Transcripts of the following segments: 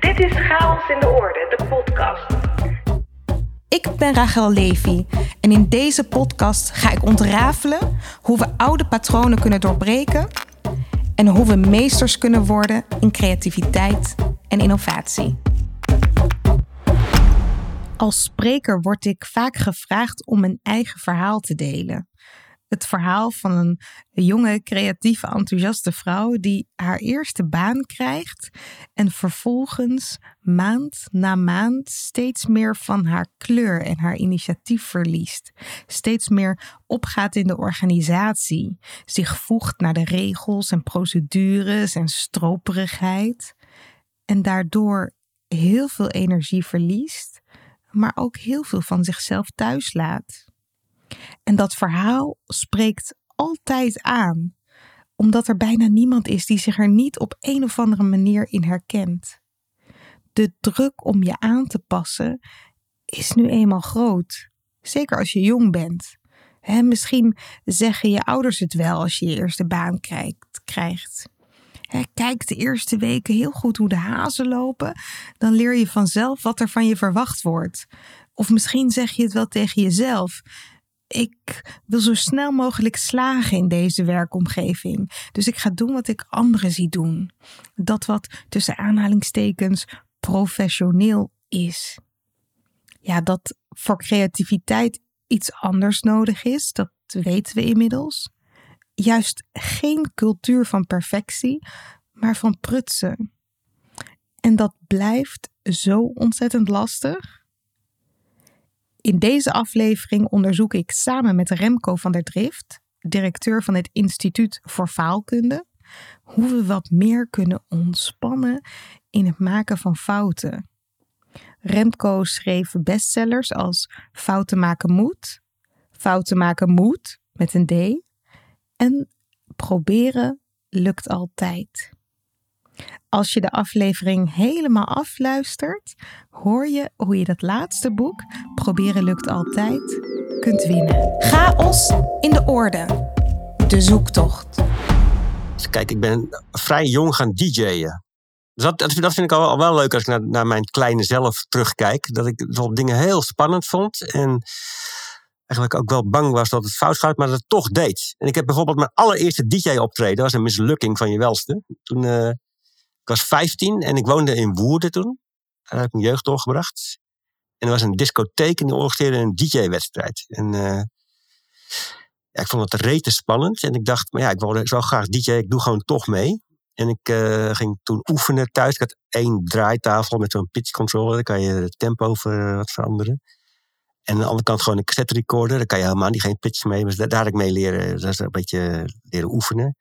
Dit is Chaos in de Orde, de podcast. Ik ben Rachel Levy en in deze podcast ga ik ontrafelen hoe we oude patronen kunnen doorbreken en hoe we meesters kunnen worden in creativiteit en innovatie. Als spreker word ik vaak gevraagd om mijn eigen verhaal te delen het verhaal van een jonge, creatieve, enthousiaste vrouw die haar eerste baan krijgt en vervolgens maand na maand steeds meer van haar kleur en haar initiatief verliest. Steeds meer opgaat in de organisatie, zich voegt naar de regels en procedures en stroperigheid en daardoor heel veel energie verliest, maar ook heel veel van zichzelf thuis laat. En dat verhaal spreekt altijd aan, omdat er bijna niemand is die zich er niet op een of andere manier in herkent. De druk om je aan te passen is nu eenmaal groot, zeker als je jong bent. He, misschien zeggen je ouders het wel als je je eerste baan krijgt. kijk de eerste weken heel goed hoe de hazen lopen, dan leer je vanzelf wat er van je verwacht wordt. Of misschien zeg je het wel tegen jezelf ik wil zo snel mogelijk slagen in deze werkomgeving. Dus ik ga doen wat ik anderen zie doen. Dat wat tussen aanhalingstekens professioneel is. Ja, dat voor creativiteit iets anders nodig is, dat weten we inmiddels. Juist geen cultuur van perfectie, maar van prutsen. En dat blijft zo ontzettend lastig. In deze aflevering onderzoek ik samen met Remco van der Drift, directeur van het Instituut voor Faalkunde, hoe we wat meer kunnen ontspannen in het maken van fouten. Remco schreef bestsellers als Fouten maken moet, Fouten maken moet met een D en Proberen lukt altijd. Als je de aflevering helemaal afluistert, hoor je hoe je dat laatste boek, Proberen lukt altijd, kunt winnen. Chaos in de orde. De zoektocht. Kijk, ik ben vrij jong gaan DJ'en. Dat, dat, vind ik al, wel leuk als ik naar, naar, mijn kleine zelf terugkijk. Dat ik wel dingen heel spannend vond. En eigenlijk ook wel bang was dat het fout gaat, maar dat het toch deed. En ik heb bijvoorbeeld mijn allereerste DJ-optreden, was een mislukking van je welste. Toen, uh, ik was 15 en ik woonde in Woerden toen. Daar heb ik mijn jeugd doorgebracht. En er was een discotheek en die organiseerde een DJ-wedstrijd. En uh, ja, ik vond het rete spannend. En ik dacht, maar ja, ik wilde zo graag DJ, ik doe gewoon toch mee. En ik uh, ging toen oefenen thuis. Ik had één draaitafel met zo'n pitch controller. Daar kan je het tempo wat veranderen. En aan de andere kant gewoon een cassette recorder. Daar kan je helemaal niet geen pitch mee. Dus daar, daar had ik mee leren, dat is een beetje leren oefenen.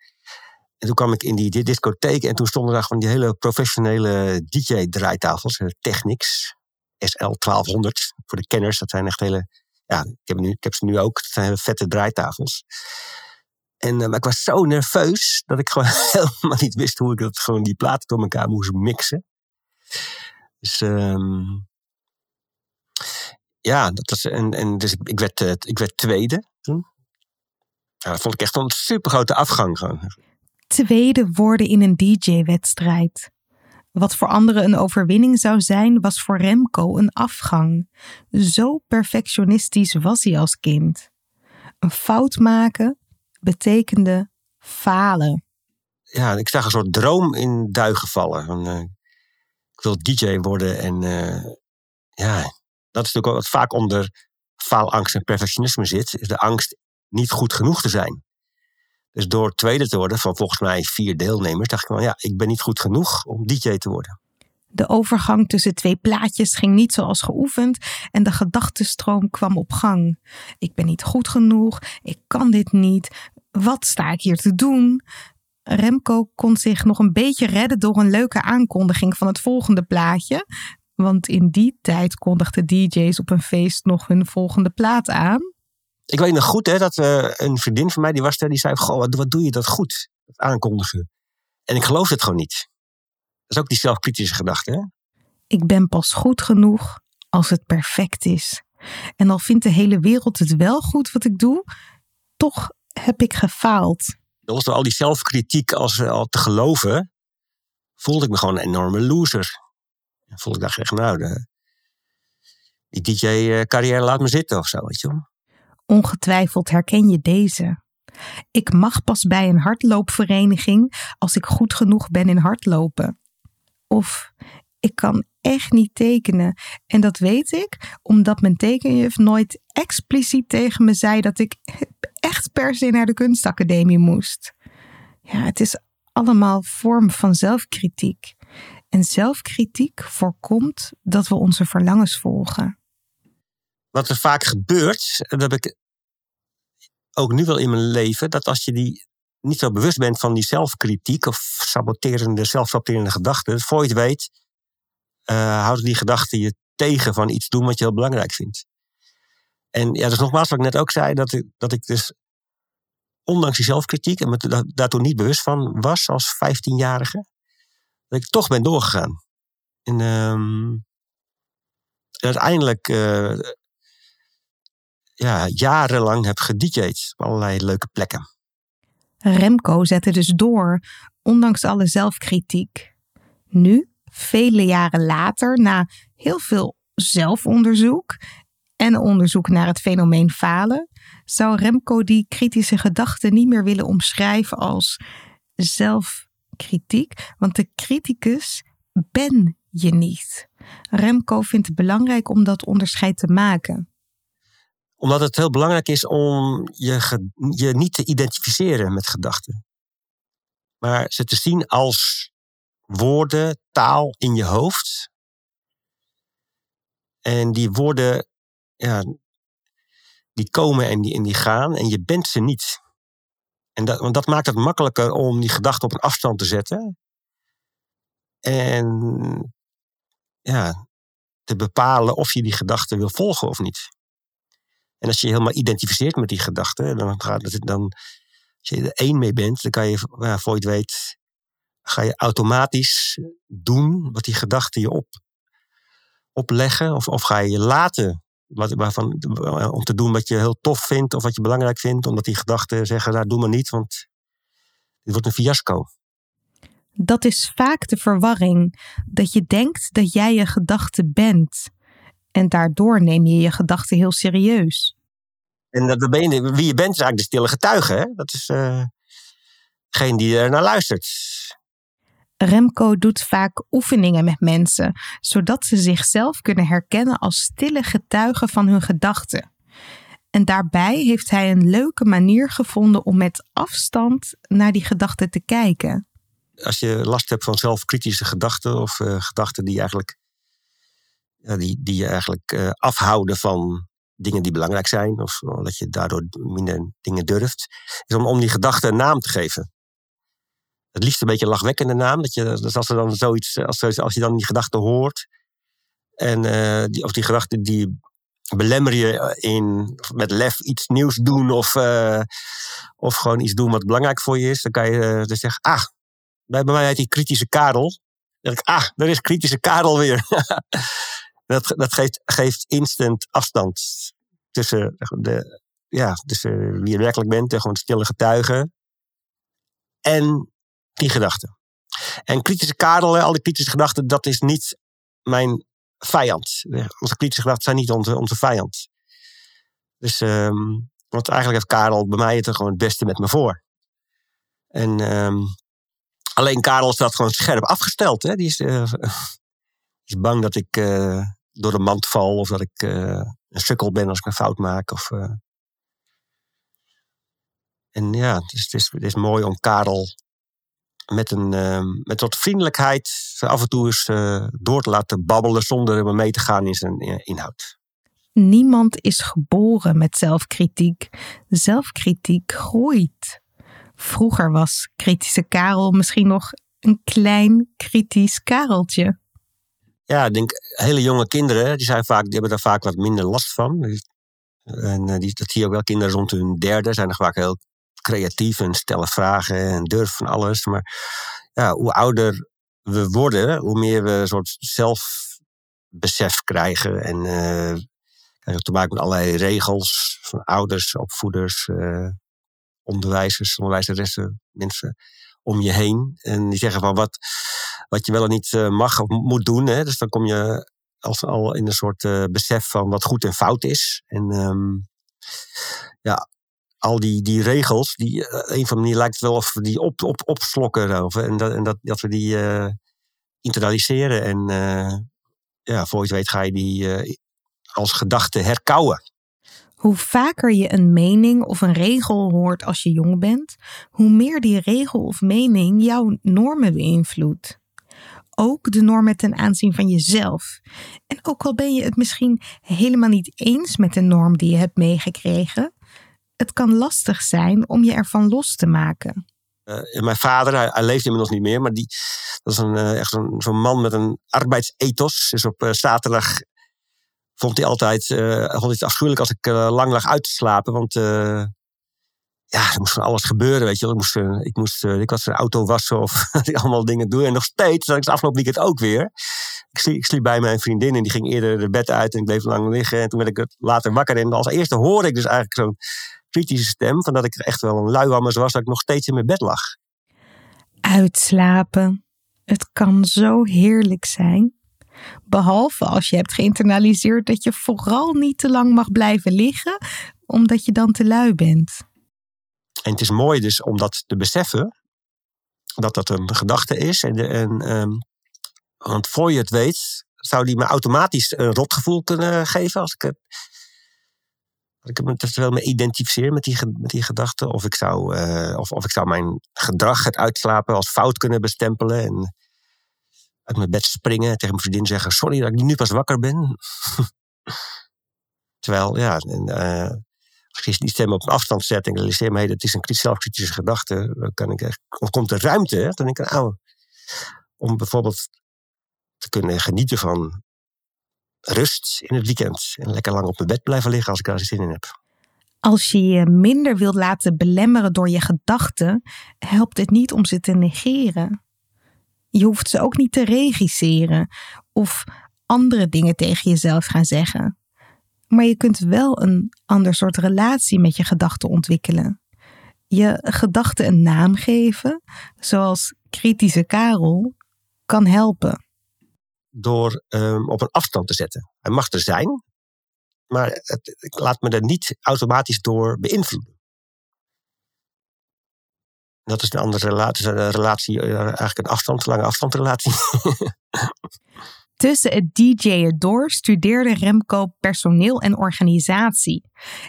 En toen kwam ik in die discotheek en toen stonden daar gewoon die hele professionele DJ-draaitafels, eh, Technics, SL1200 voor de kenners. Dat zijn echt hele, ja, ik heb, nu, ik heb ze nu ook, het zijn hele vette draaitafels. En, uh, maar ik was zo nerveus dat ik gewoon helemaal niet wist hoe ik dat, gewoon die platen door elkaar moest mixen. Dus um, ja, dat was, en, en dus ik, werd, uh, ik werd tweede toen. Dat vond ik echt een super grote afgang. Gewoon tweede worden in een DJ-wedstrijd. Wat voor anderen een overwinning zou zijn, was voor Remco een afgang. Zo perfectionistisch was hij als kind. Een fout maken betekende falen. Ja, ik zag een soort droom in duigen vallen. Uh, ik wil DJ worden en uh, ja, dat is natuurlijk wat vaak onder faalangst en perfectionisme zit, is de angst niet goed genoeg te zijn. Dus door tweede te worden van volgens mij vier deelnemers, dacht ik van ja, ik ben niet goed genoeg om DJ te worden. De overgang tussen twee plaatjes ging niet zoals geoefend en de gedachtenstroom kwam op gang. Ik ben niet goed genoeg, ik kan dit niet, wat sta ik hier te doen? Remco kon zich nog een beetje redden door een leuke aankondiging van het volgende plaatje. Want in die tijd kondigden DJ's op een feest nog hun volgende plaat aan. Ik weet nog goed hè, dat uh, een vriendin van mij, die was er, die zei: Goh, wat, wat doe je dat goed? Het aankondigen. En ik geloof het gewoon niet. Dat is ook die zelfkritische gedachte. Hè? Ik ben pas goed genoeg als het perfect is. En al vindt de hele wereld het wel goed wat ik doe, toch heb ik gefaald. Door al die zelfkritiek als, al te geloven, voelde ik me gewoon een enorme loser. En voelde ik dacht echt, nou, de, die DJ-carrière laat me zitten of zo, weet je wel. Ongetwijfeld herken je deze. Ik mag pas bij een hardloopvereniging als ik goed genoeg ben in hardlopen. Of ik kan echt niet tekenen. En dat weet ik omdat mijn tekenjuf nooit expliciet tegen me zei dat ik echt per se naar de kunstacademie moest. Ja, het is allemaal vorm van zelfkritiek. En zelfkritiek voorkomt dat we onze verlangens volgen. Wat er vaak gebeurt, dat heb ik ook nu wel in mijn leven, dat als je die niet zo bewust bent van die zelfkritiek of saboterende, zelfsaboterende gedachten, voor je het weet, uh, houden die gedachten je tegen van iets doen wat je heel belangrijk vindt. En ja, dus nogmaals, wat ik net ook zei, dat ik, dat ik dus ondanks die zelfkritiek en me daar toen niet bewust van was als 15-jarige, dat ik toch ben doorgegaan. En, um, uiteindelijk uh, ja, jarenlang heb gedj'd op allerlei leuke plekken. Remco zette dus door, ondanks alle zelfkritiek. Nu, vele jaren later, na heel veel zelfonderzoek en onderzoek naar het fenomeen falen, zou Remco die kritische gedachten niet meer willen omschrijven als zelfkritiek, want de criticus ben je niet. Remco vindt het belangrijk om dat onderscheid te maken omdat het heel belangrijk is om je, je niet te identificeren met gedachten. Maar ze te zien als woorden, taal in je hoofd. En die woorden, ja, die komen en die, en die gaan en je bent ze niet. En dat, want dat maakt het makkelijker om die gedachten op een afstand te zetten. En ja, te bepalen of je die gedachten wil volgen of niet. En als je je helemaal identificeert met die gedachten, dan gaat het dan, als je er één mee bent, dan kan je, ja, voor je het weet, ga je automatisch doen wat die gedachten je op, opleggen. Of, of ga je je laten wat, waarvan, om te doen wat je heel tof vindt of wat je belangrijk vindt, omdat die gedachten zeggen, nou doe maar niet, want dit wordt een fiasco. Dat is vaak de verwarring, dat je denkt dat jij je gedachte bent. En daardoor neem je je gedachten heel serieus. En dat ben je, wie je bent is eigenlijk de stille getuige. Hè? Dat is uh, geen die er naar luistert. Remco doet vaak oefeningen met mensen, zodat ze zichzelf kunnen herkennen als stille getuigen van hun gedachten. En daarbij heeft hij een leuke manier gevonden om met afstand naar die gedachten te kijken. Als je last hebt van zelfkritische gedachten of uh, gedachten die eigenlijk die, die je eigenlijk uh, afhouden van dingen die belangrijk zijn, of dat je daardoor minder dingen durft, is om, om die gedachte een naam te geven. Het liefst een beetje een lachwekkende naam. Dat je, als, er dan zoiets, als, als je dan die gedachte hoort, en, uh, die, of die gedachte die belemmer je in met lef iets nieuws doen, of, of gewoon iets doen wat belangrijk voor je is, dan kan je dus zeggen: Ah, bij, bij mij heet die kritische Karel. Dan denk ik: Ah, daar is kritische Karel weer. Dat, dat geeft, geeft instant afstand tussen, de, ja, tussen wie je werkelijk bent en gewoon stille getuigen. En die gedachten. En kritische kadelen, al die kritische gedachten, dat is niet mijn vijand. Onze kritische gedachten zijn niet onze, vijand. Dus, um, want eigenlijk heeft Karel bij mij het er gewoon het beste met me voor. En um, alleen Karel staat gewoon scherp afgesteld. Hè? Die is, uh, is bang dat ik uh, door de mand val of dat ik uh, een sukkel ben als ik een fout maak. Of, uh... En ja, het is, het, is, mooi om Karel met, een, uh, met wat vriendelijkheid af en toe eens door te laten babbelen zonder mee te gaan in zijn inhoud. Niemand is geboren met zelfkritiek. Zelfkritiek groeit. Vroeger was kritische Karel misschien nog een klein kritisch Kareltje. Ja, ik denk hele jonge kinderen, die, zijn vaak, die hebben daar vaak wat minder last van. En eh, die, dat zie je ook wel, kinderen rond hun derde zijn er vaak heel creatief en stellen vragen en durven van alles. Maar ja, hoe ouder we worden, hoe meer we een soort zelfbesef krijgen. En uh, krijgen te maken met allerlei regels van ouders, opvoeders, uh, onderwijzers, onderwijzeressen, mensen om je heen. En die zeggen van wat, wat je wel en niet mag of moet doen. Hè? Dus dan kom je als, al in een soort besef van wat goed en fout is. En ehm, ja, al die, die regels, die, een of andere manier lijkt wel of we die op, op, opslokken erover. En, dat, en dat, dat we die internaliseren. En ja, voor je weet ga je die als gedachte herkauwen. Hoe vaker je een mening of een regel hoort als je jong bent, hoe meer die regel of mening jouw normen beïnvloedt. Ook de normen ten aanzien van jezelf. En ook al ben je het misschien helemaal niet eens met de norm die je hebt meegekregen, het kan lastig zijn om je ervan los te maken. Uh, mijn vader, hij, leeft inmiddels niet meer, maar die, dat is een, uh, echt zo'n man met een arbeidsethos. Is op uh, zaterdag vond hij altijd, vond hij het afschuwelijk als ik lang lag uit te slapen. Want ja, er moest van alles gebeuren, weet je wel. Ik moest, ik, moest ik was een auto wassen of allemaal dingen doen. En nog steeds, dat ik het afgelopen weekend ook weer. Ik sliep, bij mijn vriendin en die ging eerder de bed uit en ik bleef lang liggen. En toen werd ik later wakker. En als eerste hoorde ik dus eigenlijk zo'n kritische stem. Van dat ik echt wel een luiwammers was, dat ik nog steeds in mijn bed lag. Uitslapen. Het kan zo heerlijk zijn. Behalve als je hebt geïnternaliseerd dat je vooral niet te lang mag blijven liggen, omdat je dan te lui bent. En het is mooi dus om dat te beseffen, dat dat een gedachte is. En, en um, want voor je het weet, zou die me automatisch een rotgevoel kunnen geven als ik ik me wel me identificeer met die, met die gedachte. Of ik, zou, uh, of, of ik zou mijn gedrag, het uitslapen, als fout kunnen bestempelen. En uit mijn bed springen. Tegen mijn vriendin zeggen: Sorry dat ik nu pas wakker ben. Terwijl, ja, en, je die stem op een afstand zet en realiseer me, hey, dat is een zelfkritische gedachte, dan kan ik echt, of komt er ruimte, hè, dan denk ik, nou, om bijvoorbeeld te kunnen genieten van rust in het weekend en lekker lang op mijn bed blijven liggen als ik daar zin in heb. Als je je minder wilt laten belemmeren door je gedachten, helpt het niet om ze te negeren. Je hoeft ze ook niet te regisseren of andere dingen tegen jezelf gaan zeggen. Maar je kunt wel een ander soort relatie met je gedachten ontwikkelen. Je gedachten een naam geven, zoals kritische Karel, kan helpen. Door um, op een afstand te zetten. Hij mag er zijn, maar het, ik laat me er niet automatisch door beïnvloeden. Dat is een andere relatie, relatie eh, eigenlijk een afstand, lange afstandrelatie. Tussen het DJ'en door studeerde Remco personeel en organisatie.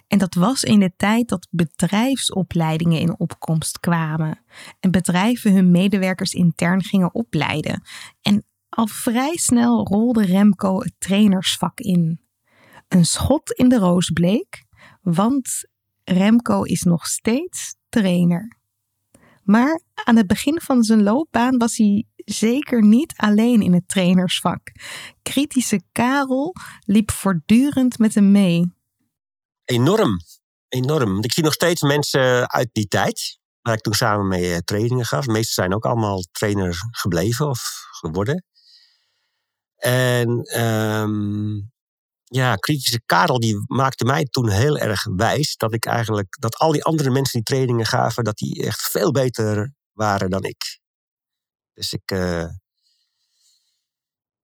En dat was in de tijd dat bedrijfsopleidingen in opkomst kwamen. En bedrijven hun medewerkers intern gingen opleiden. En al vrij snel rolde Remco het trainersvak in. Een schot in de roos bleek, want Remco is nog steeds trainer. Maar aan het begin van zijn loopbaan was hij zeker niet alleen in het trainersvak. Kritische Karel liep voortdurend met hem mee. Enorm, enorm. Ik zie nog steeds mensen uit die tijd, waar ik toen samen mee eh, trainingen gaf. De meeste zijn ook allemaal trainer gebleven of geworden. En um, ja, kritische Karel die maakte mij toen heel erg wijs dat ik eigenlijk dat al die andere mensen die trainingen gaven, dat die echt veel beter waren dan ik. Dus ik, uh,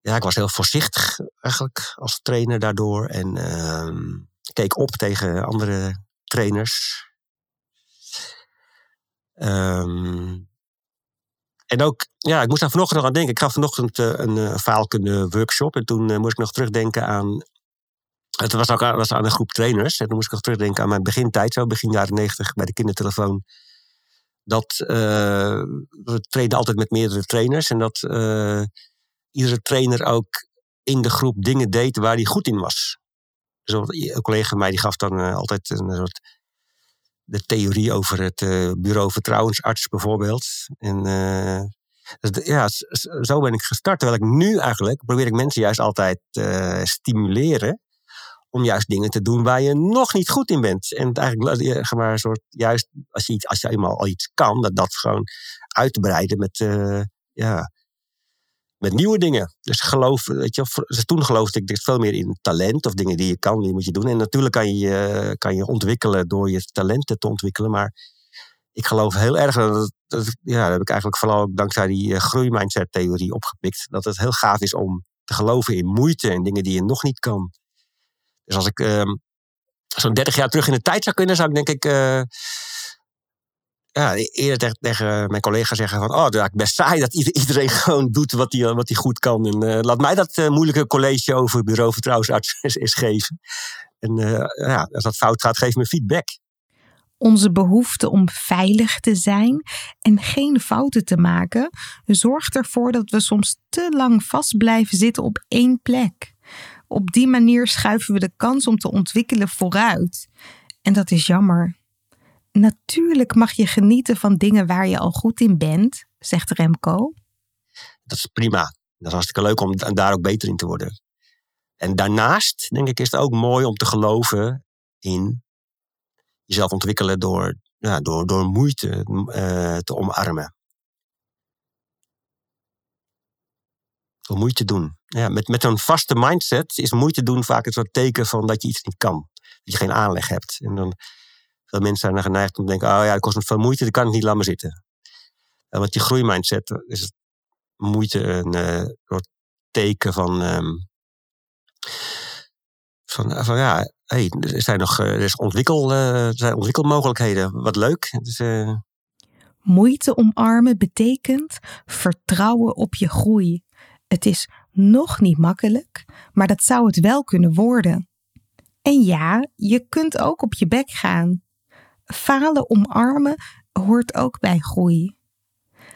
ja, ik was heel voorzichtig eigenlijk als trainer daardoor en uh, keek op tegen andere trainers. Um, en ook, ja, ik moest daar vanochtend nog aan denken. Ik gaf vanochtend uh, een uh, faalkunde workshop. En toen moest ik nog terugdenken aan het was ook was aan een groep trainers. En dan moest ik nog terugdenken aan mijn begintijd, zo begin jaren negentig bij de kindertelefoon. Dat uh, we trainen altijd met meerdere trainers. En dat uh, iedere trainer ook in de groep dingen deed waar hij goed in was. Dus een collega van mij die gaf dan uh, altijd een soort de theorie over het bureau vertrouwensarts bijvoorbeeld. En ja, zo ben ik gestart. Terwijl ik nu eigenlijk probeer ik mensen juist altijd stimuleren om juist dingen te doen waar je nog niet goed in bent. En eigenlijk maar, soort, juist als je, als je eenmaal al iets kan, dat dat gewoon uit te breiden met, uh, ja, met nieuwe dingen. Dus geloof, weet je, dus toen geloofde ik veel meer in talent of dingen die je kan, die moet je doen. En natuurlijk kan je, kan je ontwikkelen door je talenten te ontwikkelen, maar ik geloof heel erg dat dat, ja, dat heb ik eigenlijk vooral ook dankzij die uh, groeimindset-theorie opgepikt. Dat het heel gaaf is om te geloven in moeite en dingen die je nog niet kan. Dus als ik uh, zo'n 30 jaar terug in de tijd zou kunnen, zou ik denk ik. Uh, ja, eerder tegen, mijn collega zeggen van... oh, het is best saai dat iedereen gewoon doet wat hij, wat goed kan. En uh, laat mij dat uh, moeilijke college over bureau vertrouwensarts eens geven. En ja, als dat fout gaat, geef me feedback. Onze behoefte om veilig te zijn en geen fouten te maken zorgt ervoor dat we soms te lang vast blijven zitten op één plek. Op die manier schuiven we de kans om te ontwikkelen vooruit. En dat is jammer. Natuurlijk mag je genieten van dingen waar je al goed in bent, zegt Remco. Dat is prima. Dat is hartstikke leuk om daar ook beter in te worden. En daarnaast, denk ik, is het ook mooi om te geloven in jezelf ontwikkelen door, ja, door, door moeite uh, te omarmen. Moeite doen. Ja, met, met een vaste mindset is moeite doen vaak een soort teken van dat je iets niet kan. Dat je geen aanleg hebt. En dan veel mensen zijn dan geneigd om te denken: oh ja, dat kost me veel moeite, dat kan ik niet laten zitten. En want die groeimindset is moeite een uh, soort teken van. Um, van, van ja, hey, er zijn nog er is ontwikkel, zijn ontwikkelmogelijkheden. Wat leuk. Dus. Moeite omarmen betekent vertrouwen op je groei. Het is nog niet makkelijk, maar dat zou het wel kunnen worden. En ja, je kunt ook op je bek gaan. Falen omarmen hoort ook bij groei.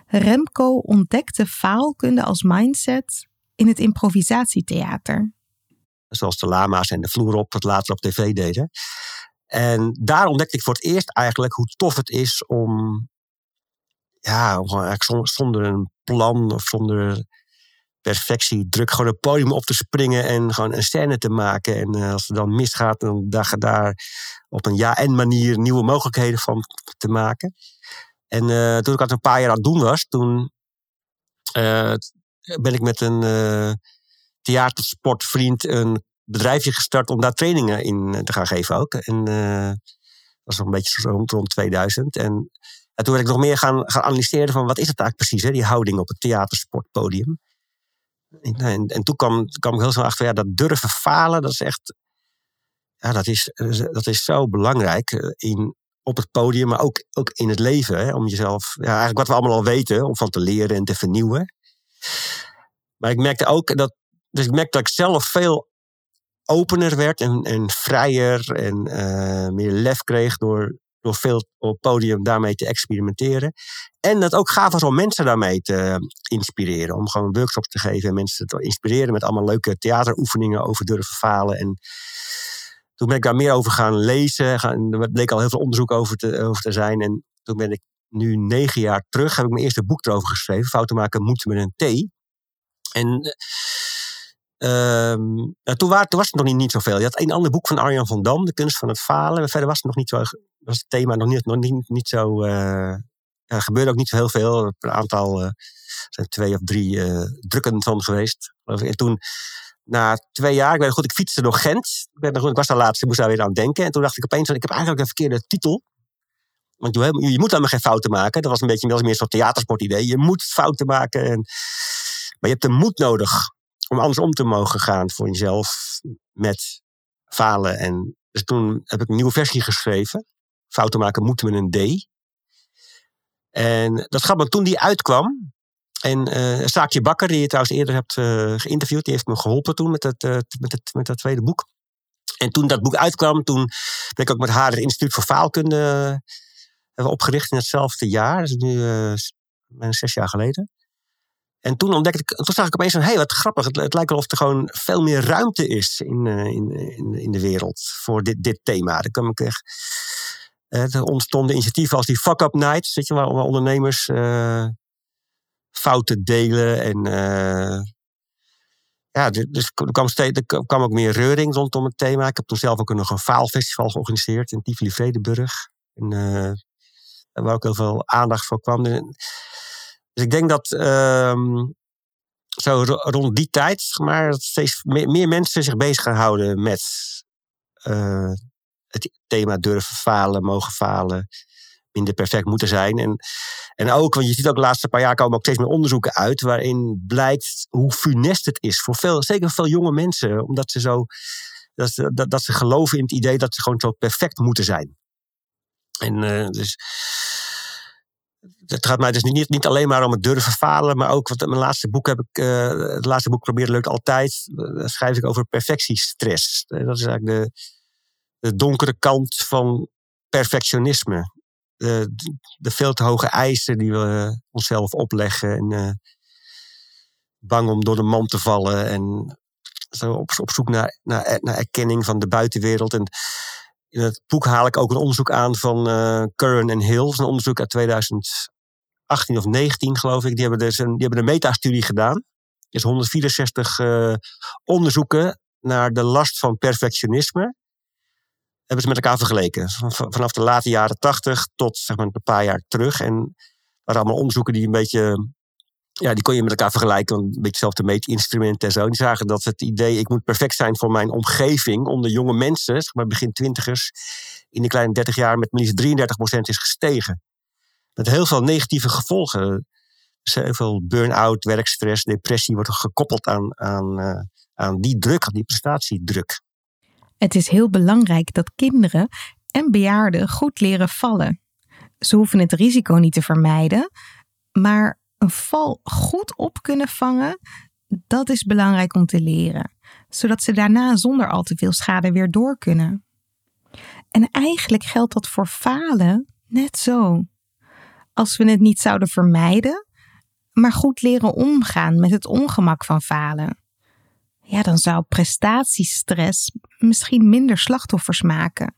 Remco ontdekte faalkunde als mindset in het improvisatietheater. Zoals de lama's en de vloer op, wat later op tv deden. En daar ontdekte ik voor het eerst eigenlijk hoe tof het is om, ja, zonder een plan of zonder perfectie druk gewoon een podium op te springen en gewoon een scène te maken. En uh, als het dan misgaat, dan daag je daar op een ja-en manier nieuwe mogelijkheden van te maken. En uh, toen ik dat een paar jaar aan het doen was, toen uh, ben ik met een theatersportvriend een bedrijfje gestart om daar trainingen in te gaan geven ook. En dat was nog een beetje rond, rond 2000. En, en toen ben ik nog meer gaan, gaan analyseren van wat is het eigenlijk precies, hè, die houding op het theatersportpodium. En, en toen kwam, kwam ik heel snel achter, dat durven falen, dat is echt, ja, dat is, dat is zo belangrijk eh, in, op het podium, maar ook, ook in het leven. Hè, om jezelf, ja, eigenlijk wat we allemaal al weten, om van te leren en te vernieuwen. Maar ik merkte ook dat, dus ik merkte dat ik zelf veel opener werd en, en vrijer en uh, meer lef kreeg door, door veel op podium daarmee te experimenteren. En dat ook gaaf was om mensen daarmee te inspireren. Om gewoon workshops te geven en mensen te inspireren met allemaal leuke theateroefeningen over durven falen. En toen ben ik daar meer over gaan lezen. Gaan, er bleek al heel veel onderzoek over te, te zijn. En toen ben ik nu negen jaar terug, heb ik mijn eerste boek erover geschreven. Fouten maken moet met een T. En Um, toen, was het nog niet, niet zoveel. Je had een ander boek van Arjan van Dam, De kunst van het falen. Verder was het nog niet zo, was het thema nog niet, nog niet, niet zo. Er gebeurde ook niet zo heel veel. Een aantal, uh, zijn twee of drie uh, drukken van geweest. En toen, na twee jaar, ik weet goed, ik fietste door Gent. Ik, ben, ik was daar laatst, moest daar weer aan denken. En toen dacht ik opeens, ik heb eigenlijk een verkeerde titel. Want je, je moet allemaal geen fouten maken. Dat was een beetje meer zo'n theatersportidee. Je moet fouten maken. En, maar je hebt de moed nodig om anders om te mogen gaan voor jezelf met falen. En dus toen heb ik een nieuwe versie geschreven. Fouten maken moeten met een D. En dat grappig, toen die uitkwam. En uh, Saakje Bakker, die je trouwens eerder hebt uh, geïnterviewd, die heeft me geholpen toen met, het, uh, met, het, met dat tweede boek. En toen dat boek uitkwam, toen ben ik ook met haar het Instituut voor Faalkunde hebben opgericht in hetzelfde jaar. Dat is nu uh, zes jaar geleden. En toen ontdekte ik, toen zag ik opeens van, hé, hey, wat grappig. Het, het, lijkt wel of er gewoon veel meer ruimte is in, uh, in, in, in, de wereld voor dit, dit thema. Daar kwam ik echt. Uh, er ontstonden initiatieven als die Fuck Up Nights, weet je, waar, ondernemers fouten delen. En ja, dus er kwam, steeds, kwam ook meer reuring rondom het thema. Ik heb toen zelf ook nog een faalfestival georganiseerd in Tivoli-Vredenburg. En, waar ook heel veel aandacht voor kwam. Dus ik denk dat um, zo rond die tijd, maar steeds meer, mensen zich bezig gaan houden met uh, het thema durven falen, mogen falen. minder perfect moeten zijn. En, en ook, want je ziet ook de laatste paar jaar komen ook steeds meer onderzoeken uit. waarin blijkt hoe funest het is voor veel, zeker veel jonge mensen. Omdat ze zo. Dat ze, dat, ze geloven in het idee dat ze gewoon zo perfect moeten zijn. En uh, dus het gaat mij dus niet, niet alleen maar om het durven falen, maar ook, want mijn laatste boek heb ik, uh, het laatste boek probeer leuk altijd, daar schrijf ik over perfectiestress. Dat is eigenlijk de, de donkere kant van perfectionisme. De, de, veel te hoge eisen die we onszelf opleggen en bang om door de man te vallen en zo op, zoek naar, naar, naar erkenning van de buitenwereld. En in het boek haal ik ook een onderzoek aan van uh, Curran en Hills, een onderzoek uit 2018 of 19 geloof ik. Die hebben dus een, die hebben een metastudie gedaan. Dus 164 uh, onderzoeken naar de last van perfectionisme. Hebben ze met elkaar vergeleken. Vanaf de late jaren 80 tot zeg maar, een paar jaar terug. En dat waren allemaal onderzoeken die een beetje ja, die kon je met elkaar vergelijken. Een beetje hetzelfde meetinstrumenten en zo. Die zagen dat het idee, ik moet perfect zijn voor mijn omgeving, onder jonge mensen, zeg maar begin twintigers, in de kleine 30 jaar met liefst 33% is gestegen. Met heel veel negatieve gevolgen. Dus heel veel burn-out, werkstress, depressie wordt gekoppeld aan, aan, uh, aan die druk, aan die prestatiedruk. Het is heel belangrijk dat kinderen en bejaarden goed leren vallen. Ze hoeven het risico niet te vermijden, maar een val goed op kunnen vangen, dat is belangrijk om te leren, zodat ze daarna zonder al te veel schade weer door kunnen. En eigenlijk geldt dat voor falen net zo. Als we het niet zouden vermijden, maar goed leren omgaan met het ongemak van falen, ja, dan zou prestatiestress misschien minder slachtoffers maken.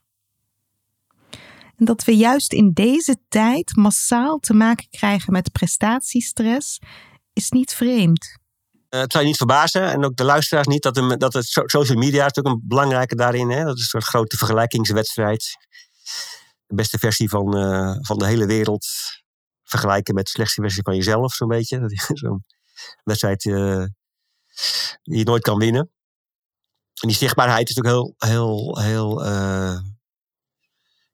En dat we juist in deze tijd massaal te maken krijgen met prestatiestress is niet vreemd. Uh, het zou je niet verbazen, en ook de luisteraars niet, dat, dat het social media is natuurlijk een belangrijke daarin. Hè? Dat is een soort grote vergelijkingswedstrijd. De beste versie van, uh, van de hele wereld vergelijken met versie van jezelf, zo'n beetje. Dat is zo'n wedstrijd uh, die je nooit kan winnen. En die zichtbaarheid is natuurlijk heel, heel, heel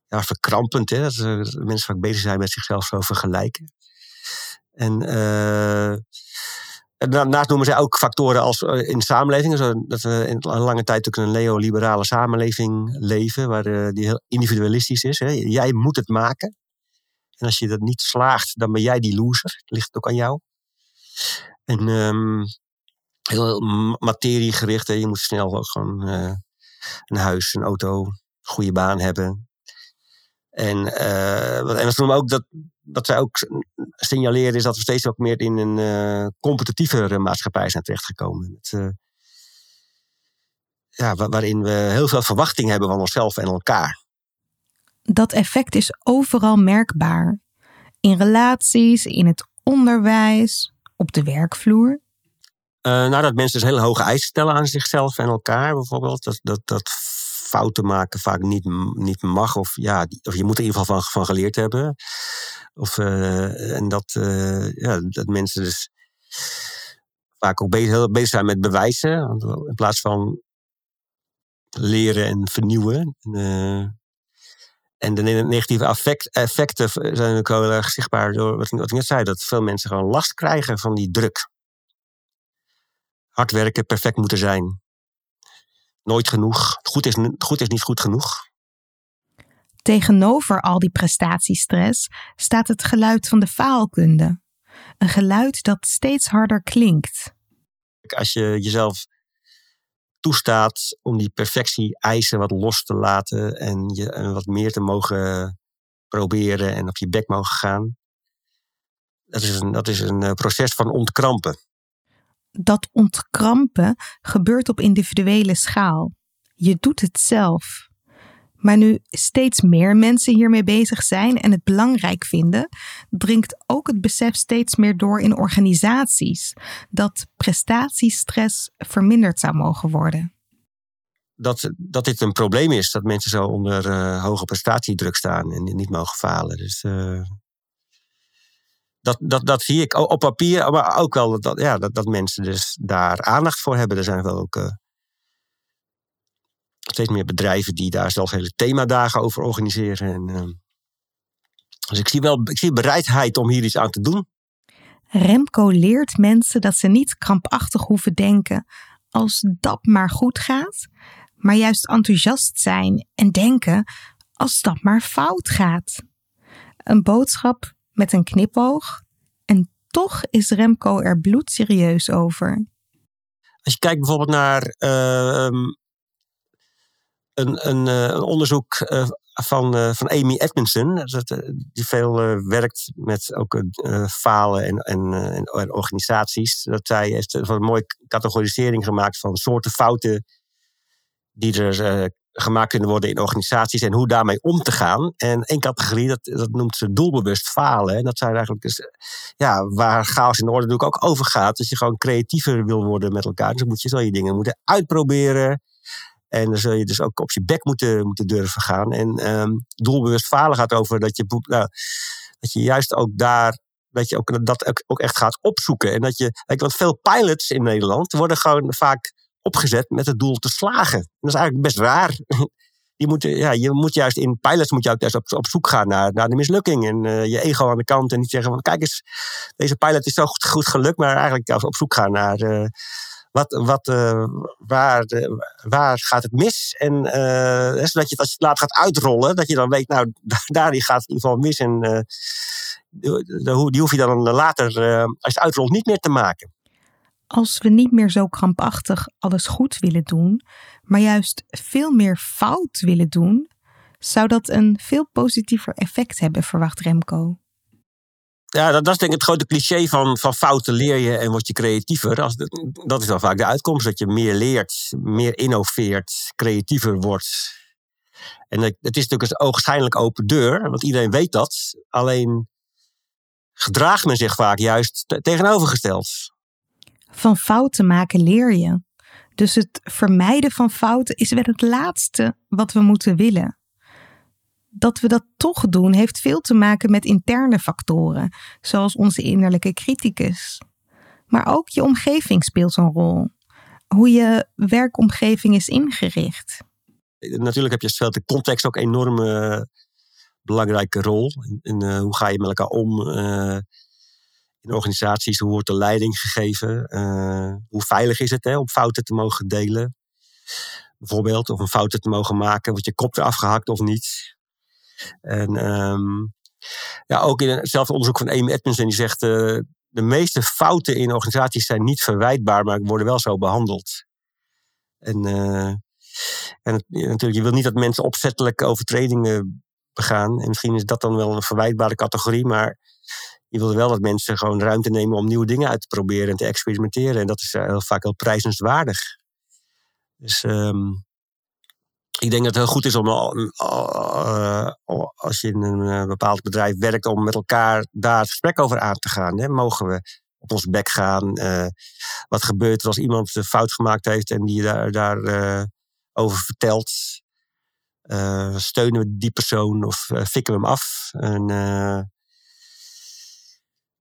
ja, verkrampend. Hè? Dat, mensen vaak bezig zijn met zichzelf zo vergelijken. En, daarnaast noemen zij ook factoren als in samenlevingen. Dat we in een lange tijd ook een neoliberale samenleving leven, waar die heel individualistisch is. Hè? Jij moet het maken. En als je dat niet slaagt, dan ben jij die loser. Ligt ook aan jou. En um, heel materiegericht. Hè? Je moet snel ook gewoon een huis, een auto, goede baan hebben. En, uh, en wat noemen ook dat, dat zij ook signaleren is dat we steeds ook meer in een uh, competitievere maatschappij zijn terechtgekomen. Ja, waarin we heel veel verwachting hebben van onszelf en elkaar. Dat effect is overal merkbaar. In relaties, in het onderwijs, op de werkvloer. nou, dat mensen dus hele hoge eisen stellen aan zichzelf en elkaar bijvoorbeeld. Dat, dat, dat fouten maken vaak niet, niet mag. Of, ja, of je moet er in ieder geval van, van geleerd hebben. Of, uh, en dat, uh, ja, dat mensen dus vaak ook bezig, bezig zijn met bewijzen. In plaats van leren en vernieuwen. Uh, en de negatieve effect, effecten zijn ook heel erg zichtbaar door wat, wat ik net zei. Dat veel mensen gewoon last krijgen van die druk. Hard werken, perfect moeten zijn nooit genoeg. Goed is, goed is niet goed genoeg. Tegenover al die prestatiestress staat het geluid van de faalkunde. Een geluid dat steeds harder klinkt. Als je jezelf toestaat om die perfectie-eisen wat los te laten en je wat meer te mogen proberen en op je bek mogen gaan. Dat is een, dat is een eh, proces van ontkrampen dat ontkrampen gebeurt op individuele schaal. Je doet het zelf. Maar nu steeds meer mensen hiermee bezig zijn en het belangrijk vinden, dringt ook het besef steeds meer door in organisaties dat prestatiestress verminderd zou mogen worden. Dat, dat dit een probleem is, dat mensen zo onder uh, hoge prestatiedruk staan en niet mogen falen. Dus uh, dat, dat, dat zie ik op papier, maar ook wel dat, ja, dat, dat mensen dus daar aandacht voor hebben. Er zijn wel ook uh, steeds meer bedrijven die daar zelfs hele themadagen over organiseren. En, uh, Dus ik zie wel ik zie bereidheid om hier iets aan te doen. Remco leert mensen dat ze niet krampachtig hoeven denken als dat maar goed gaat, maar juist enthousiast zijn en denken als dat maar fout gaat. Een boodschap met een knipoog en toch is Remco er bloedserieus over. Als je kijkt bijvoorbeeld naar uh, een, een, eh, een, onderzoek uh, van, uh, van Amy Edmondson, die veel werkt met ook falen en, en, organisaties. Dat zij heeft een mooie categorisering gemaakt van soorten fouten die er gemaakt kunnen worden in organisaties en hoe daarmee om te gaan. En één categorie, dat, dat noemt ze doelbewust falen. En dat zijn eigenlijk dus, ja, waar chaos in de orde natuurlijk ook over gaat. Dat je gewoon creatiever wil worden met elkaar. Dus moet je zo je dingen moeten uitproberen. En dan zul je dus ook op je bek moeten, moeten durven gaan. En um, doelbewust falen gaat over dat je, nou, dat je juist ook daar dat je ook, dat ook echt gaat opzoeken. En dat je, want veel pilots in Nederland worden gewoon vaak opgezet met het doel te slagen. En dat is eigenlijk best raar. Je moet, ja, je moet juist in pilots moet je ook op, op zoek gaan naar, naar de mislukking. En uh, je ego aan de kant. En niet zeggen van kijk eens, deze pilot is zo goed, goed gelukt. Maar eigenlijk juist op zoek gaan naar uh, wat, wat, uh, waar, waar gaat het mis. En zodat je als je het laat gaat uitrollen. Dat je dan weet, nou daar gaat het in ieder geval mis. En die hoef je dan later, als je het uitrolt, niet meer te maken als we niet meer zo krampachtig alles goed willen doen, maar juist veel meer fout willen doen, zou dat een veel positiever effect hebben, verwacht Remco. Ja, dat, dat is denk ik het grote cliché van, van fouten leer je en word je creatiever. Als dat is wel vaak de uitkomst, dat je meer leert, meer innoveert, creatiever wordt. En het, het is natuurlijk een ogenschijnlijk open deur, want iedereen weet dat. Alleen gedraagt men zich vaak juist tegenovergesteld. Van fouten maken leer je. Dus het vermijden van fouten is wel het laatste wat we moeten willen. Dat we dat toch doen heeft veel te maken met interne factoren, zoals onze innerlijke criticus. Maar ook je omgeving speelt een rol. Hoe je werkomgeving is ingericht. Natuurlijk heb je stelt de context ook een enorme belangrijke rol. In, uh, hoe ga je met elkaar om? Uh, in organisaties, hoe wordt de leiding gegeven? Hoe veilig is het hè, om fouten te mogen delen? Bijvoorbeeld, of een fouten te mogen maken, wordt je kop eraf gehakt of niet? En um, ja, ook in hetzelfde onderzoek van Amy Edmondson, die zegt: uh, de meeste fouten in organisaties zijn niet verwijtbaar, maar worden wel zo behandeld. En, uh, en natuurlijk, je wil niet dat mensen opzettelijk overtredingen begaan. En misschien is dat dan wel een verwijtbare categorie, maar je wilde wel dat mensen gewoon ruimte nemen om nieuwe dingen uit te proberen en te experimenteren. En dat is heel vaak heel prijzenswaardig. Dus um, ik denk dat het heel goed is om, uh, als je in een eh, bepaald bedrijf werkt, om met elkaar daar het gesprek over aan te gaan. Mogen we op ons bek gaan? Uh, wat gebeurt er als iemand een fout gemaakt heeft en die daar, daar over vertelt? steunen we die persoon of fikken we hem af? En,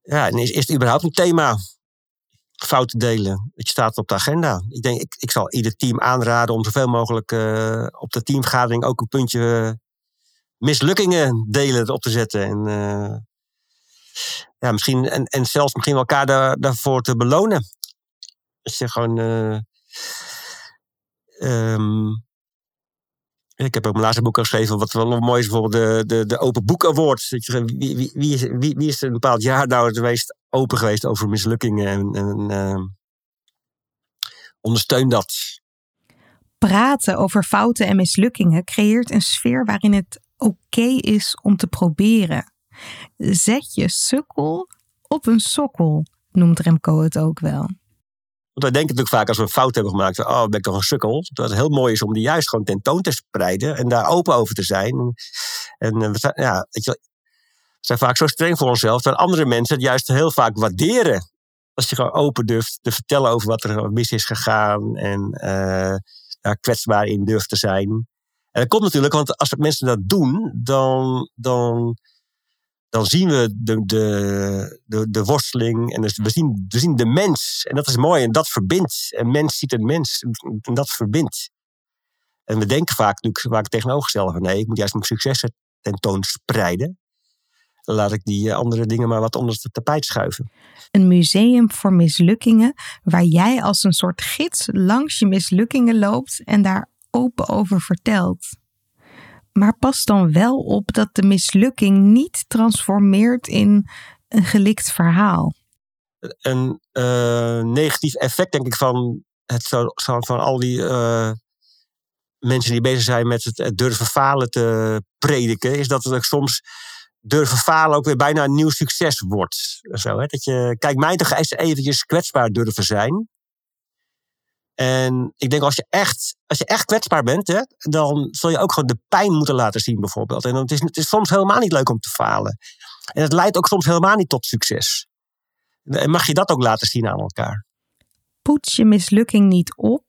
ja, is, is het überhaupt een thema? Fouten delen. Het staat op de agenda. Ik denk, ik, ik zal ieder team aanraden om zoveel mogelijk uh, op de teamvergadering ook een puntje mislukkingen delen op te zetten. En, uh, ja, misschien, en, en zelfs misschien elkaar daar, daarvoor te belonen. Als je gewoon. Um, ik heb ook mijn laatste boek geschreven, wat wel mooi is, bijvoorbeeld de, de, de Open Boek Award. Wie, wie, wie, is, wie, is er een bepaald jaar nou het meest open geweest over mislukkingen en, en uh, ondersteun dat. Praten over fouten en mislukkingen creëert een sfeer waarin het oké is om te proberen. Zet je sukkel op een sokkel, noemt Remco het ook wel. Want wij denken natuurlijk vaak als we een fout hebben gemaakt, oh, ben ik toch een sukkel. Dat het heel mooi is om die juist gewoon tentoon te spreiden en daar open over te zijn. En eh, we zijn, ja, weet je, zijn vaak zo streng voor onszelf, dat andere mensen het juist heel vaak waarderen. Als je gewoon open durft te vertellen over wat er mis is gegaan en uh, daar kwetsbaar in durft te zijn. En dat komt natuurlijk, want als mensen dat doen, dan, dan dan zien we de, de, de, worsteling en dus we, zien, we zien de mens. En dat is mooi en dat verbindt. Een mens ziet een mens en dat verbindt. En we denken vaak natuurlijk vaak tegenovergestelde van nee, ik moet juist mijn successen tentoonspreiden. laat ik die andere dingen maar wat onder het tapijt schuiven. Een museum voor mislukkingen, waar jij als een soort gids langs je mislukkingen loopt en daar open over vertelt. Maar pas dan wel op dat de mislukking niet transformeert in een gelikt verhaal. Een uh, negatief effect, denk ik, van, het, van al die uh, mensen die bezig zijn met het, durven falen te prediken, is dat het soms durven falen ook weer bijna een nieuw succes wordt. Zo, hè? Dat je, kijk, mij toch eens eventjes kwetsbaar durven zijn. En ik denk als je echt, als je echt kwetsbaar bent, hè, dan zul je ook gewoon de pijn moeten laten zien, bijvoorbeeld. En het is, het is soms helemaal niet leuk om te falen. En het leidt ook soms helemaal niet tot succes. En mag je dat ook laten zien aan elkaar? Poets je mislukking niet op,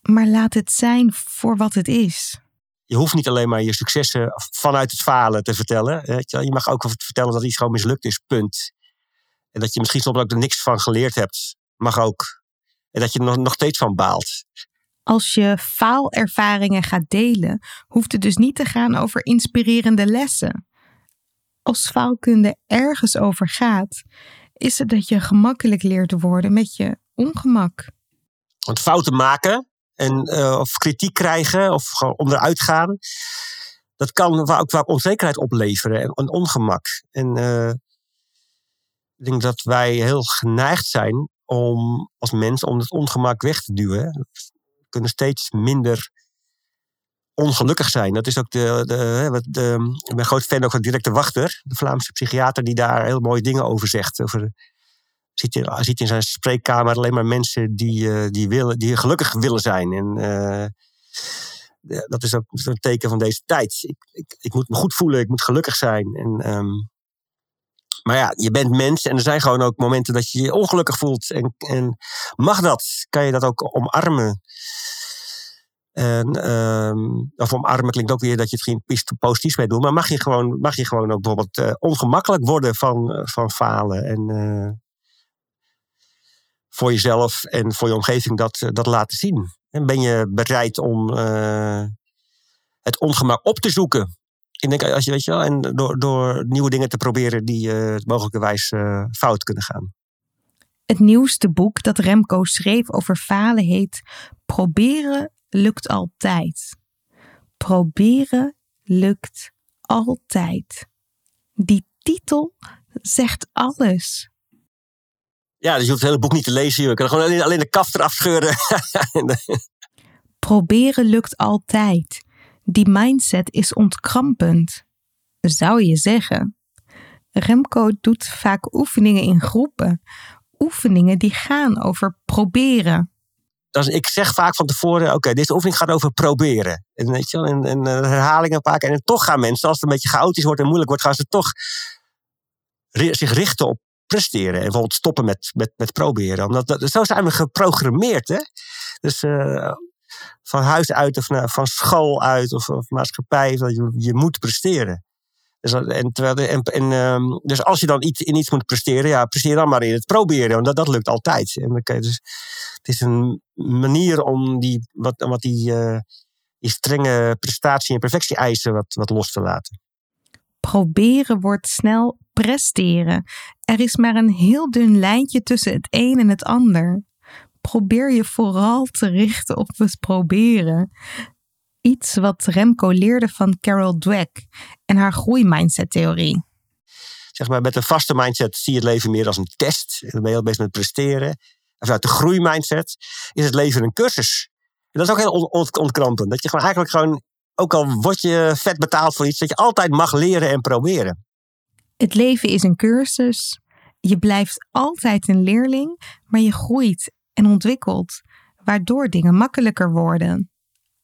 maar laat het zijn voor wat het is. Je hoeft niet alleen maar je successen vanuit het falen te vertellen. Je mag ook vertellen dat iets gewoon mislukt is, punt. En dat je misschien soms ook er niks van geleerd hebt, mag ook. En dat je er nog, nog steeds van baalt. Als je faalervaringen gaat delen, hoeft het dus niet te gaan over inspirerende lessen. Als faalkunde ergens over gaat, is het dat je gemakkelijk leert te worden met je ongemak. Want fouten maken en, uh, of kritiek krijgen of onderuit gaan, dat kan ook vaak onzekerheid opleveren en, en ongemak. En uh, ik denk dat wij heel geneigd zijn om als mens om het ongemak weg te duwen. We kunnen steeds minder ongelukkig zijn. Dat is ook de, de, ik ben groot fan ook van de Wachter, de Vlaamse psychiater, die daar heel mooie dingen over zegt. Over, ziet, in, in zijn spreekkamer alleen maar mensen die, eh, die, willen, die gelukkig willen zijn. En uh, dat is ook een teken van deze tijd. Ik, ik, moet me goed voelen, ik moet gelukkig zijn. En um, maar ja, je bent mens en er zijn gewoon ook momenten dat je je ongelukkig voelt. En, en mag dat? Kan je dat ook omarmen? En, um, of omarmen klinkt ook weer dat je het geen positief mee doet. Maar mag je gewoon, mag je gewoon ook bijvoorbeeld uh, ongemakkelijk worden van, uh, van falen? En uh, voor jezelf en voor je omgeving dat, dat laten zien. En ben je bereid om het ongemak op te zoeken? Ik denk, als je weet je wel, en door, door nieuwe dingen te proberen die uh, mogelijkerwijs uh, fout kunnen gaan. Het nieuwste boek dat Remco schreef over falen heet Proberen lukt altijd. Proberen lukt altijd. Die titel zegt alles. Ja, dus je hoeft het hele boek niet te lezen. Je kan gewoon alleen, alleen de kaft eraf scheuren. Proberen lukt altijd. Die mindset is ontkrampend, zou je zeggen. Remco doet vaak oefeningen in groepen. Oefeningen die gaan over proberen. Dus ik zeg vaak van tevoren: oké, deze oefening gaat over proberen. En, weet je, en, en eh, herhalingen maken. En toch gaan mensen, als het een beetje chaotisch wordt en moeilijk wordt, gaan ze toch zich richten op presteren. En bijvoorbeeld stoppen met, met, met proberen. Omdat dat, zo zijn we geprogrammeerd. Hè? Dus uh, van huis uit of van school uit of, of maatschappij. Dat je, je moet presteren. Dus, en, en, en, um, dus als je dan iets, in iets moet presteren, ja, presteer dan maar in het proberen. Want dat, lukt altijd. En dan dus, het is een manier om die, wat, wat die, uh, die strenge prestatie- en perfectie-eisen wat, wat los te laten. Proberen wordt snel presteren. Er is maar een heel dun lijntje tussen het een en het ander probeer je vooral te richten op het proberen. Iets wat Remco leerde van Carol Dweck en haar groeimindset-theorie. Zeg maar, met een vaste mindset zie je het leven meer als een test. Dan ben je heel bezig met presteren. Vanuit de groeimindset is het leven een cursus. En dat is ook heel ontkrampend. Dat je gewoon eigenlijk gewoon, ook al word je vet betaald voor iets, dat je altijd mag leren en proberen. Het leven is een cursus. Je blijft altijd een leerling, maar je groeit en ontwikkelt, waardoor dingen makkelijker worden.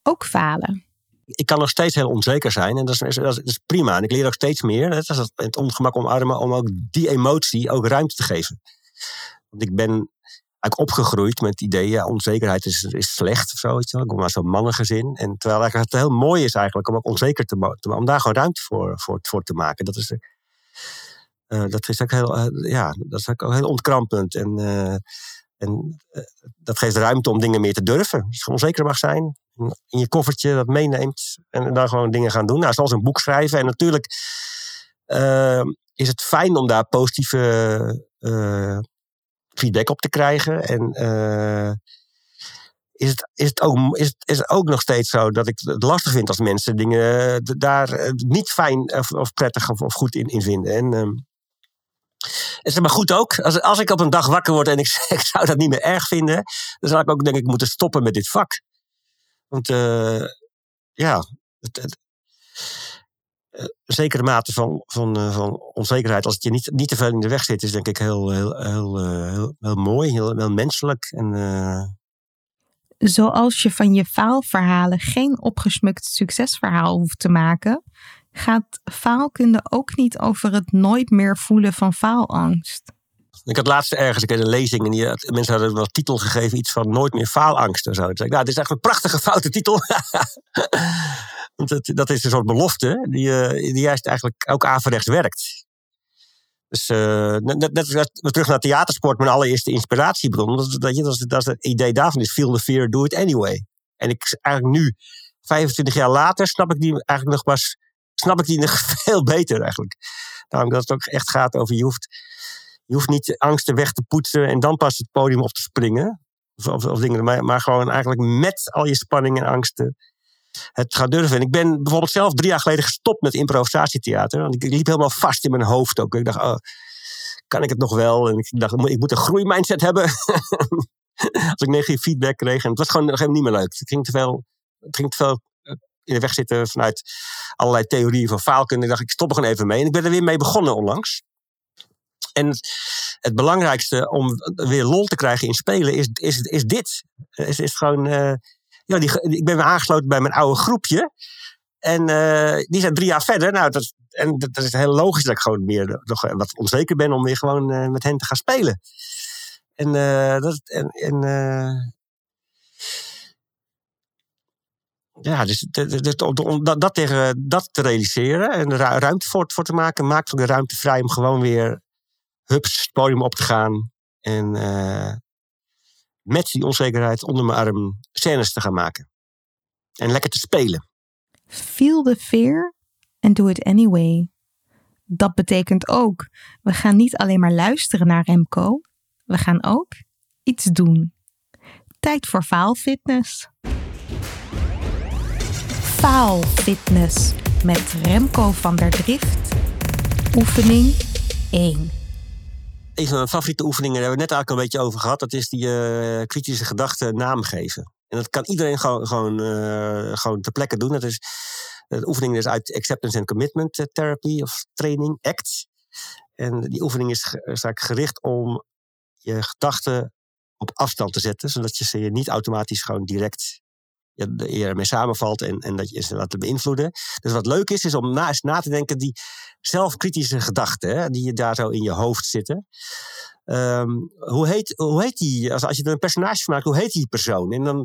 Ook falen. Ik kan nog steeds heel onzeker zijn en dat is, dat is prima. En ik leer ook steeds meer. Dat is het ongemak omarmen om ook die emotie ook ruimte te geven. Want ik ben eigenlijk opgegroeid met het idee, ja, onzekerheid is, is slecht of zo. Ik kom uit zo'n mannengezin. En terwijl het heel mooi is eigenlijk om ook onzeker te, maken, om daar gewoon ruimte voor, voor, te maken. Dat is, uh, dat is ook heel, uh, ja, dat is ook heel ontkrampend. En en uh, dat geeft ruimte om dingen meer te durven. Als je onzeker mag zijn, in je koffertje dat meeneemt en dan gewoon dingen gaan doen. Nou, zoals een boek schrijven. En natuurlijk uh, is het fijn om daar positieve uh, feedback op te krijgen. En is, het, is, het ook, is, is het ook nog steeds zo dat ik het lastig vind als mensen dingen daar niet fijn of, of prettig of, of, goed in, in vinden. En, um, is het maar goed ook. Als, als ik op een dag wakker word en ik, ik zou dat niet meer erg vinden, dan zou ik ook denk ik moeten stoppen met dit vak. Want uh, ja, het, het, uh, zekere mate van, van, uh, van onzekerheid, als het je niet, niet te veel in de weg zit, is denk ik heel, heel, heel, heel, mooi, heel, heel menselijk. En, Zoals je van je faalverhalen geen opgesmukt succesverhaal hoeft te maken, gaat faalkunde ook niet over het nooit meer voelen van faalangst. Ik had laatst ergens ik een lezing en die mensen hadden wel titel gegeven, iets van nooit meer faalangst. En zo. Ik, nou, dit is echt een prachtige foute titel. Want dat, is een soort belofte die, uh, die juist eigenlijk ook averechts werkt. Dus uh, net, net, terug naar theatersport, mijn allereerste inspiratiebron. Dat, dat, dat, dat is het idee daarvan is feel the fear, do it anyway. En ik eigenlijk nu, 25 jaar later, snap ik die eigenlijk nog pas, snap ik die nog veel beter eigenlijk. Daarom dat het ook echt gaat over je hoeft je hoeft niet angsten weg te poetsen en dan pas het podium op te springen. Of, dingen, maar, maar, gewoon eigenlijk met al je spanning en angsten het gaat durven. En ik ben bijvoorbeeld zelf drie jaar geleden gestopt met improvisatietheater. Want ik liep helemaal vast in mijn hoofd ook. Ik dacht, oh, kan ik het nog wel? En ik dacht, ik moet een groeimindset hebben. Als ik negatieve feedback kreeg. En het was gewoon helemaal niet meer leuk. Het ging te veel, het ging te veel in de weg zitten vanuit allerlei theorieën van faalkunde. Ik dacht, ik stop er gewoon even mee. En ik ben er weer mee begonnen onlangs. En het belangrijkste om weer lol te krijgen in spelen is, is, is dit. Is, is gewoon, uh, ja, die, ik ben weer aangesloten bij mijn oude groepje. En uh, die zijn drie jaar verder. Nou, dat, en dat is heel logisch dat ik gewoon meer nog wat onzeker ben om weer gewoon met hen te gaan spelen. En, dat, en, en ja, dus, dat, dat, tegen, dat te realiseren en er ruimte voor, te maken, maakt ook de ruimte vrij om gewoon weer hups, het podium op te gaan. En uh, met die onzekerheid onder mijn arm scènes te gaan maken. En lekker te spelen. Feel the fear and do it anyway. Dat betekent ook, we gaan niet alleen maar luisteren naar Remco. We gaan ook iets doen. Tijd voor faalfitness. Faalfitness met Remco van der Drift. Oefening 1 een van mijn favoriete oefeningen, daar hebben we net eigenlijk al een beetje over gehad. Dat is die uh, kritische gedachte naam geven. En dat kan iedereen gewoon, gewoon, uh, gewoon ter plekke doen. Dat is, de oefening is uit Acceptance and Commitment eh, Therapy of Training, ACT. En die oefening is eigenlijk gericht om je gedachten op afstand te zetten. Zodat je ze niet automatisch gewoon direct je ermee samenvalt en, en dat je ze laat beïnvloeden. Dus wat leuk is, is om na, na te denken die zelfkritische gedachten, hè, die je daar zo in je hoofd zitten. Um, hoe, heet, hoe heet die, als, als je er een personage van maakt, hoe heet die persoon? En dan,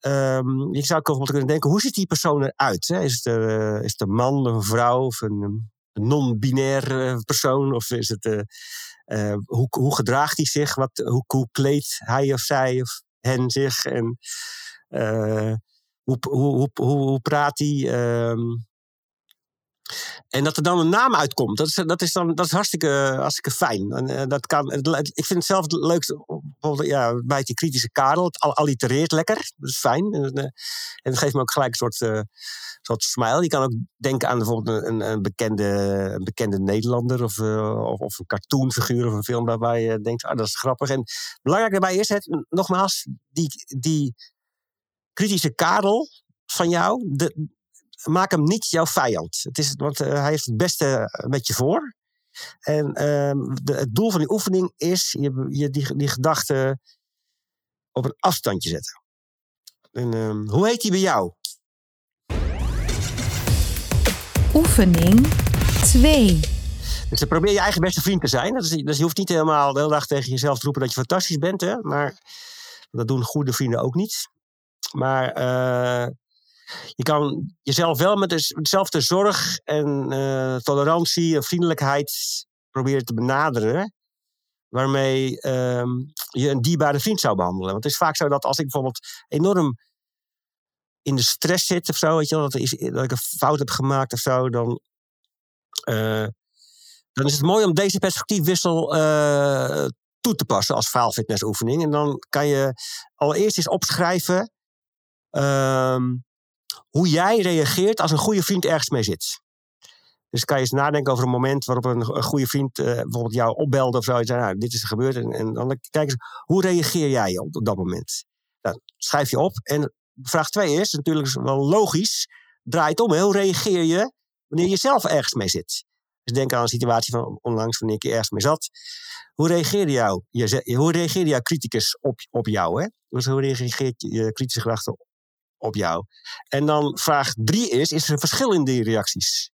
um, je zou bijvoorbeeld kunnen denken, hoe ziet die persoon eruit? Hè? Is, het, uh, is het een man, een vrouw of een, non-binair uh, persoon? Of is het, uh, hoe, hoe gedraagt hij zich? Wat, hoe, hoe kleedt hij of zij of hen zich? En hoe, hoe, hoe, hoe, praat hij? Um, en dat er dan een naam uitkomt, dat is, dat is, dan, dat is hartstikke, hartstikke fijn. En, uh, dat kan, ik vind het zelf het leukste ja, bij die kritische Karel. Het allitereert lekker, dat is fijn. En, uh, en het geeft me ook gelijk een soort, uh, soort smile. Je kan ook denken aan bijvoorbeeld een, een, bekende, een bekende Nederlander of, of, of, een cartoonfiguur of een film waarbij je denkt, ah, dat is grappig. En belangrijk daarbij is het, nogmaals, die, die kritische Karel van jou, de, maak hem niet jouw vijand. Het is, want uh, hij heeft het beste eh, met je voor. En uh, de, het doel van die oefening is je, je die, die gedachte op een afstandje zetten. En, uh, hoe heet die bij jou? Oefening 2. Dus dan probeer je eigen beste vriend te zijn. Dus, dus je hoeft niet helemaal de hele dag tegen jezelf te roepen dat je fantastisch bent. Hè? Maar dat doen goede vrienden ook niet. Maar uh, je kan jezelf wel met dezelfde zorg en uh, tolerantie en vriendelijkheid proberen te benaderen. Waarmee uh, je een dierbare vriend zou behandelen. Want het is vaak zo dat als ik bijvoorbeeld enorm in de stress zit of zo, weet je wel, dat, is, dat ik een fout heb gemaakt of zo, dan uh, dan is het mooi om deze perspectiefwissel toe te passen als faalfitnessoefening. En dan kan je allereerst eens opschrijven uh, hoe jij reageert als een goede vriend ergens mee zit. Dus kan je eens nadenken over een moment waarop een, goede vriend uh, bijvoorbeeld jou opbelde of zo. En zei, nou, dit is er gebeurd. En, dan kijk eens, hoe reageer jij op, dat moment? Dan schrijf je op. En vraag twee is, natuurlijk wel logisch, draai het om. Hoe reageer je wanneer je zelf ergens mee zit? Dus denk aan een situatie van onlangs wanneer ik ergens mee zat. Hoe reageerde, jou, je, hoe reageerde jouw criticus op, op jou? Hè? Dus hoe reageert je kritische gedachte op jou? En dan vraag drie is, is er een verschil in die reacties?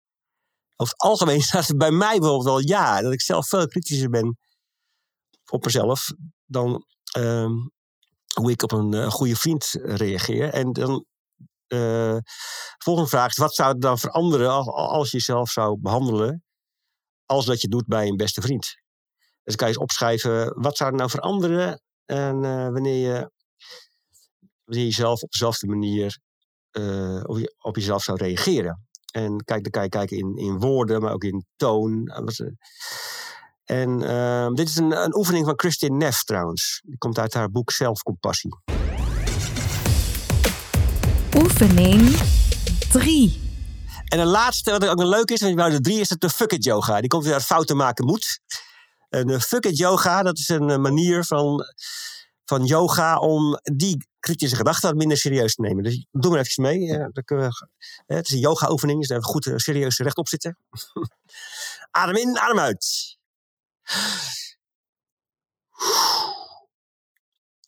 Over het algemeen staat het bij mij bijvoorbeeld wel ja. Dat ik zelf veel kritischer ben op mezelf dan uh, hoe ik op een uh, goede vriend reageer. En dan uh, volgende vraag is: wat zou er dan veranderen als, je jezelf zou behandelen als dat je doet bij een beste vriend? Dus kan je eens opschrijven: wat zou er nou veranderen en, uh, wanneer, je, wanneer je zelf op dezelfde manier op, je, op jezelf zou reageren? En kijk, dan kan je kijken in, in woorden, maar ook in toon. En uh, dit is een, een oefening van Christine Neff trouwens. Die komt uit haar boek Zelfcompassie. Oefening 3. En de laatste, wat ook een leuk is, want de drie is het de fuck it yoga. Die komt weer uit fouten maken moet. En de fuck it yoga, dat is een manier van, van yoga om die kritische gedachten minder serieus te nemen. Dus doe maar even mee. We, het is een yoga-oefening, dus even goed uh, serieus rechtop zitten. adem in, adem uit.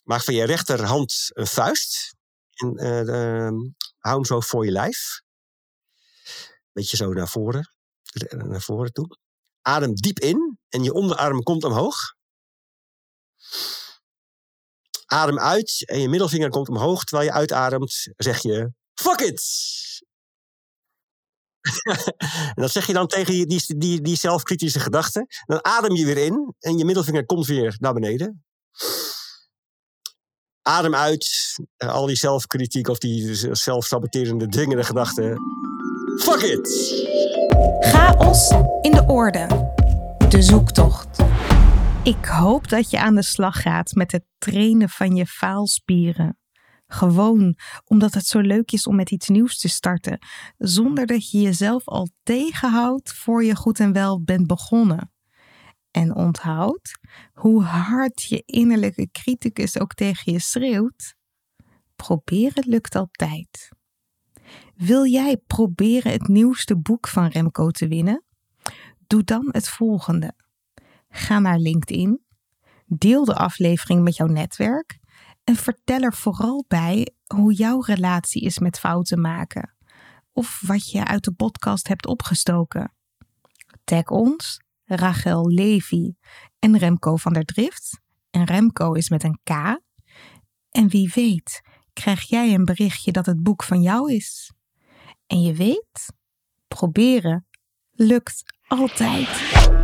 Maak van je rechterhand een vuist. En uh, hou hem zo voor je lijf. Beetje zo naar voren. Naar voren toe. Adem diep in en je onderarm komt omhoog. Adem uit en je middelvinger komt omhoog. Terwijl je uitademt, zeg je: Fuck it! en dat zeg je dan tegen die, die, die, die zelfkritische gedachten. Dan adem je weer in en je middelvinger komt weer naar beneden. Adem uit, al die zelfkritiek of die zelfsaboterende dingen, de gedachten. Fuck it! Chaos in de orde. De zoektocht. Ik hoop dat je aan de slag gaat met het trainen van je faalspieren. Gewoon omdat het zo leuk is om met iets nieuws te starten, zonder dat je jezelf al tegenhoudt voor je goed en wel bent begonnen. En onthoud, hoe hard je innerlijke criticus ook tegen je schreeuwt, proberen lukt altijd. Wil jij proberen het nieuwste boek van Remco te winnen? Doe dan het volgende. Ga naar LinkedIn, deel de aflevering met jouw netwerk en vertel er vooral bij hoe jouw relatie is met fouten maken of wat je uit de podcast hebt opgestoken. Tag ons, Rachel Levy en Remco van der Drift. En Remco is met een K. En wie weet, krijg jij een berichtje dat het boek van jou is. En je weet, proberen lukt altijd.